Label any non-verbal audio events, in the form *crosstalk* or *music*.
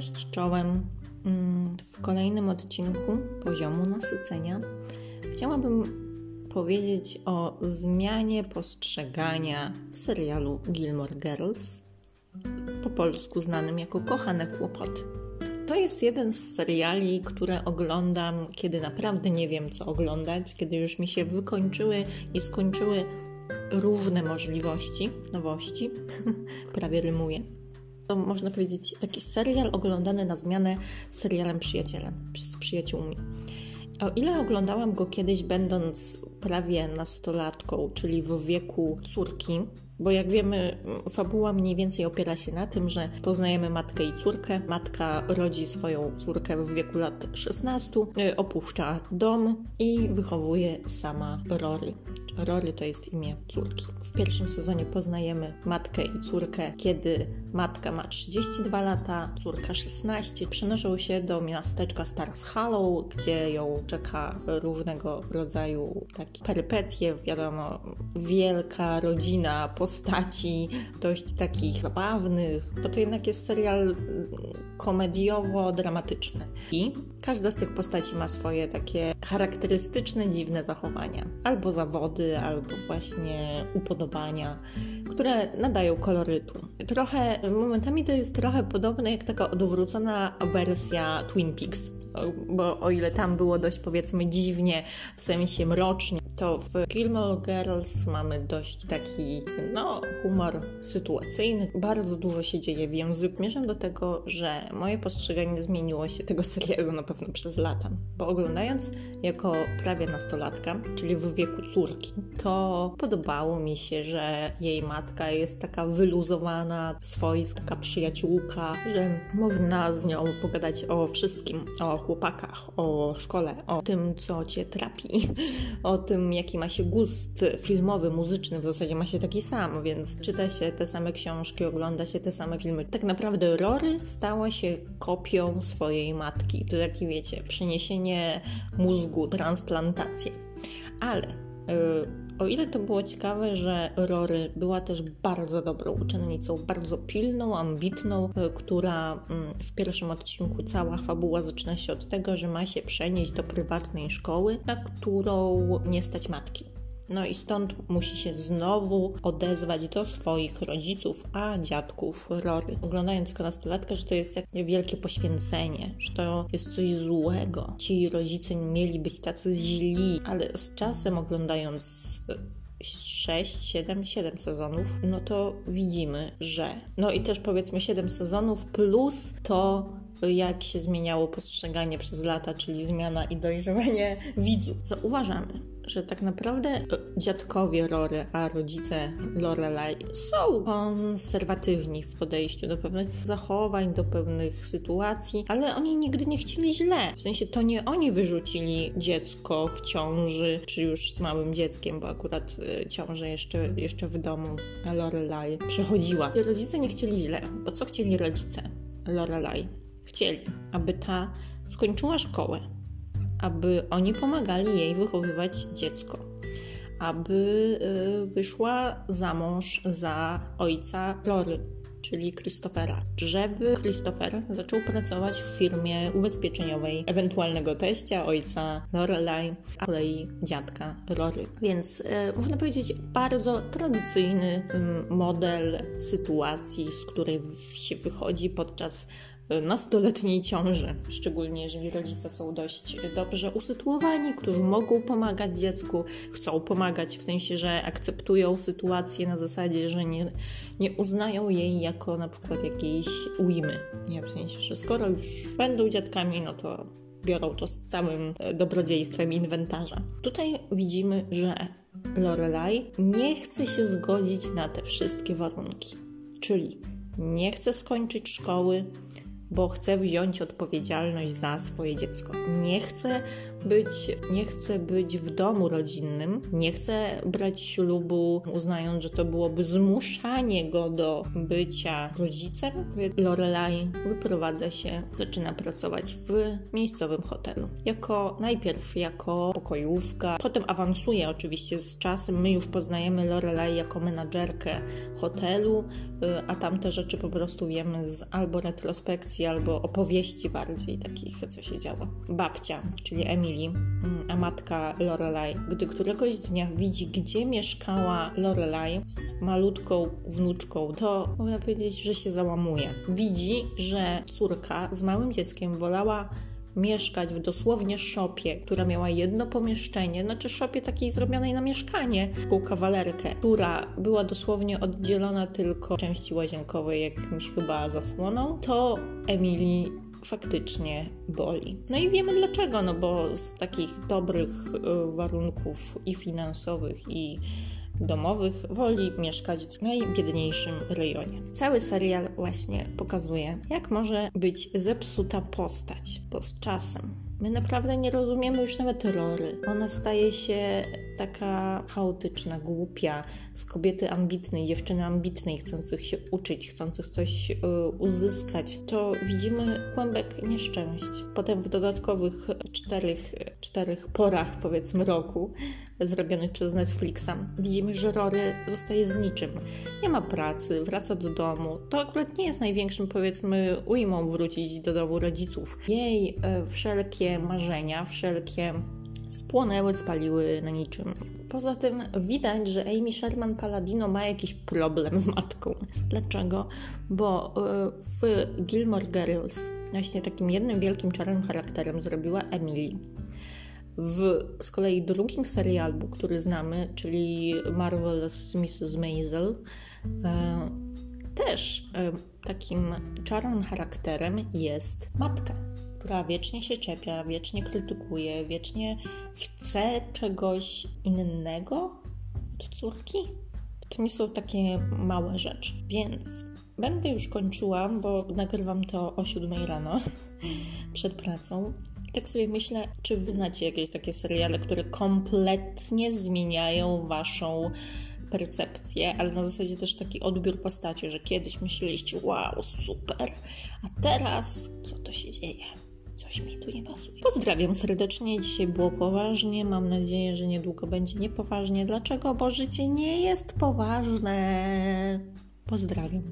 Cześć czołem. Mm, w kolejnym odcinku poziomu nasycenia chciałabym powiedzieć o zmianie postrzegania serialu Gilmore Girls, po polsku znanym jako Kochane Kłopoty. To jest jeden z seriali, które oglądam, kiedy naprawdę nie wiem, co oglądać, kiedy już mi się wykończyły i skończyły różne możliwości, nowości, *laughs* prawie rymuję to można powiedzieć taki serial oglądany na zmianę serialem Przyjacielem, z przyjaciółmi. O ile oglądałam go kiedyś, będąc prawie nastolatką, czyli w wieku córki, bo jak wiemy, fabuła mniej więcej opiera się na tym, że poznajemy matkę i córkę. Matka rodzi swoją córkę w wieku lat 16, y, opuszcza dom i wychowuje sama Rory. Rory to jest imię córki. W pierwszym sezonie poznajemy matkę i córkę, kiedy matka ma 32 lata, córka 16. Przenoszą się do miasteczka Stars Hollow, gdzie ją czeka różnego rodzaju takie perypetie, wiadomo, wielka rodzina postaci, dość takich zabawnych, bo to jednak jest serial komediowo-dramatyczny. I każda z tych postaci ma swoje takie charakterystyczne, dziwne zachowania. Albo zawody, albo właśnie upodobania, które nadają kolorytu. Trochę, momentami to jest trochę podobne jak taka odwrócona wersja Twin Peaks bo o ile tam było dość powiedzmy dziwnie, w sensie mrocznie, to w Gilmore Girls mamy dość taki, no, humor sytuacyjny. Bardzo dużo się dzieje w języku. Zmierzam do tego, że moje postrzeganie zmieniło się tego serialu na pewno przez lata, bo oglądając jako prawie nastolatka, czyli w wieku córki, to podobało mi się, że jej matka jest taka wyluzowana, swojska, taka przyjaciółka, że można z nią pogadać o wszystkim, o chłopakach, o szkole, o tym, co cię trapi, *laughs* o tym, jaki ma się gust filmowy, muzyczny, w zasadzie ma się taki sam, więc czyta się te same książki, ogląda się te same filmy. Tak naprawdę Rory stała się kopią swojej matki. To takie, wiecie, przeniesienie mózgu, transplantację. Ale yy, o ile to było ciekawe, że Rory była też bardzo dobrą uczennicą, bardzo pilną, ambitną, e, która mm, w pierwszym odcinku cała fabuła zaczyna się od tego, że ma się przenieść do prywatnej szkoły, na którą nie stać matki. No i stąd musi się znowu odezwać do swoich rodziców, a dziadków Rory. Oglądając jako nastolatkę, że to jest jak wielkie poświęcenie, że to jest coś złego. Ci rodzice mieli być tacy źli, ale z czasem oglądając 6, 7, 7 sezonów, no to widzimy, że. No i też powiedzmy 7 sezonów plus to jak się zmieniało postrzeganie przez lata, czyli zmiana i dojrzewanie *laughs* widzów. Zauważamy, że tak naprawdę e, dziadkowie Rory, a rodzice Lorelai są konserwatywni w podejściu do pewnych zachowań, do pewnych sytuacji, ale oni nigdy nie chcieli źle. W sensie to nie oni wyrzucili dziecko w ciąży, czy już z małym dzieckiem, bo akurat e, ciążę jeszcze, jeszcze w domu Lorelai przechodziła. Rodzice nie chcieli źle, bo co chcieli rodzice Lorelai? Chcieli, aby ta skończyła szkołę, aby oni pomagali jej wychowywać dziecko, aby y, wyszła za mąż za ojca Rory, czyli Christophera, żeby Christopher zaczął pracować w firmie ubezpieczeniowej ewentualnego teścia, ojca Lorelai, a kolei dziadka Rory. Więc y, można powiedzieć bardzo tradycyjny y, model sytuacji, z której się wychodzi podczas nastoletniej ciąży, szczególnie jeżeli rodzice są dość dobrze usytuowani, którzy mogą pomagać dziecku, chcą pomagać w sensie, że akceptują sytuację na zasadzie, że nie, nie uznają jej jako na przykład jakiejś ujmy. Nie, w sensie, że skoro już będą dziadkami, no to biorą to z całym dobrodziejstwem inwentarza. Tutaj widzimy, że Lorelai nie chce się zgodzić na te wszystkie warunki, czyli nie chce skończyć szkoły, bo chce wziąć odpowiedzialność za swoje dziecko. Nie chce być, nie chce być w domu rodzinnym, nie chce brać ślubu, uznając, że to byłoby zmuszanie go do bycia rodzicem. Lorelai wyprowadza się, zaczyna pracować w miejscowym hotelu. Jako najpierw jako pokojówka, potem awansuje oczywiście z czasem. My już poznajemy Lorelai jako menadżerkę hotelu, y, a tamte rzeczy po prostu wiemy z albo retrospekcji, albo opowieści bardziej takich, co się działo. Babcia, czyli Emily, mm, a matka Lorelai, gdy któregoś dnia widzi, gdzie mieszkała Lorelai z malutką wnuczką, to można powiedzieć, że się załamuje. Widzi, że córka z małym dzieckiem wolała mieszkać w dosłownie szopie, która miała jedno pomieszczenie, znaczy szopie takiej zrobionej na mieszkanie, taką kawalerkę, która była dosłownie oddzielona tylko części łazienkowej jakimś chyba zasłoną, to Emily faktycznie boli. No i wiemy dlaczego, no bo z takich dobrych y, warunków i finansowych i domowych woli mieszkać w najbiedniejszym rejonie. Cały serial właśnie pokazuje, jak może być zepsuta postać, bo z czasem My naprawdę nie rozumiemy już nawet Rory. Ona staje się taka chaotyczna, głupia, z kobiety ambitnej, dziewczyny ambitnej, chcących się uczyć, chcących coś y, uzyskać. To widzimy kłębek nieszczęść. Potem w dodatkowych czterech, czterech porach, powiedzmy, roku zrobionych przez Netflixa, widzimy, że Rory zostaje z niczym. Nie ma pracy, wraca do domu. To akurat nie jest największym, powiedzmy, ujmą wrócić do domu rodziców. Jej e, wszelkie marzenia, wszelkie spłonęły, spaliły na niczym. Poza tym widać, że Amy Sherman Paladino ma jakiś problem z matką. Dlaczego? Bo e, w Gilmore Girls właśnie takim jednym wielkim czarnym charakterem zrobiła Emily. W z kolei drugim serialu, który znamy, czyli Marvelous Mrs. Maisel, e, też e, takim czarnym charakterem jest matka, która wiecznie się czepia, wiecznie krytykuje, wiecznie chce czegoś innego od córki. To nie są takie małe rzeczy. Więc będę już kończyła, bo nagrywam to o 7 rano *laughs* przed pracą. Tak sobie myślę, czy wy znacie jakieś takie seriale, które kompletnie zmieniają waszą percepcję, ale na zasadzie też taki odbiór postaci, że kiedyś myśleliście, wow, super, a teraz co to się dzieje? Coś mi tu nie pasuje. Pozdrawiam serdecznie. Dzisiaj było poważnie. Mam nadzieję, że niedługo będzie niepoważnie. Dlaczego? Bo życie nie jest poważne. Pozdrawiam.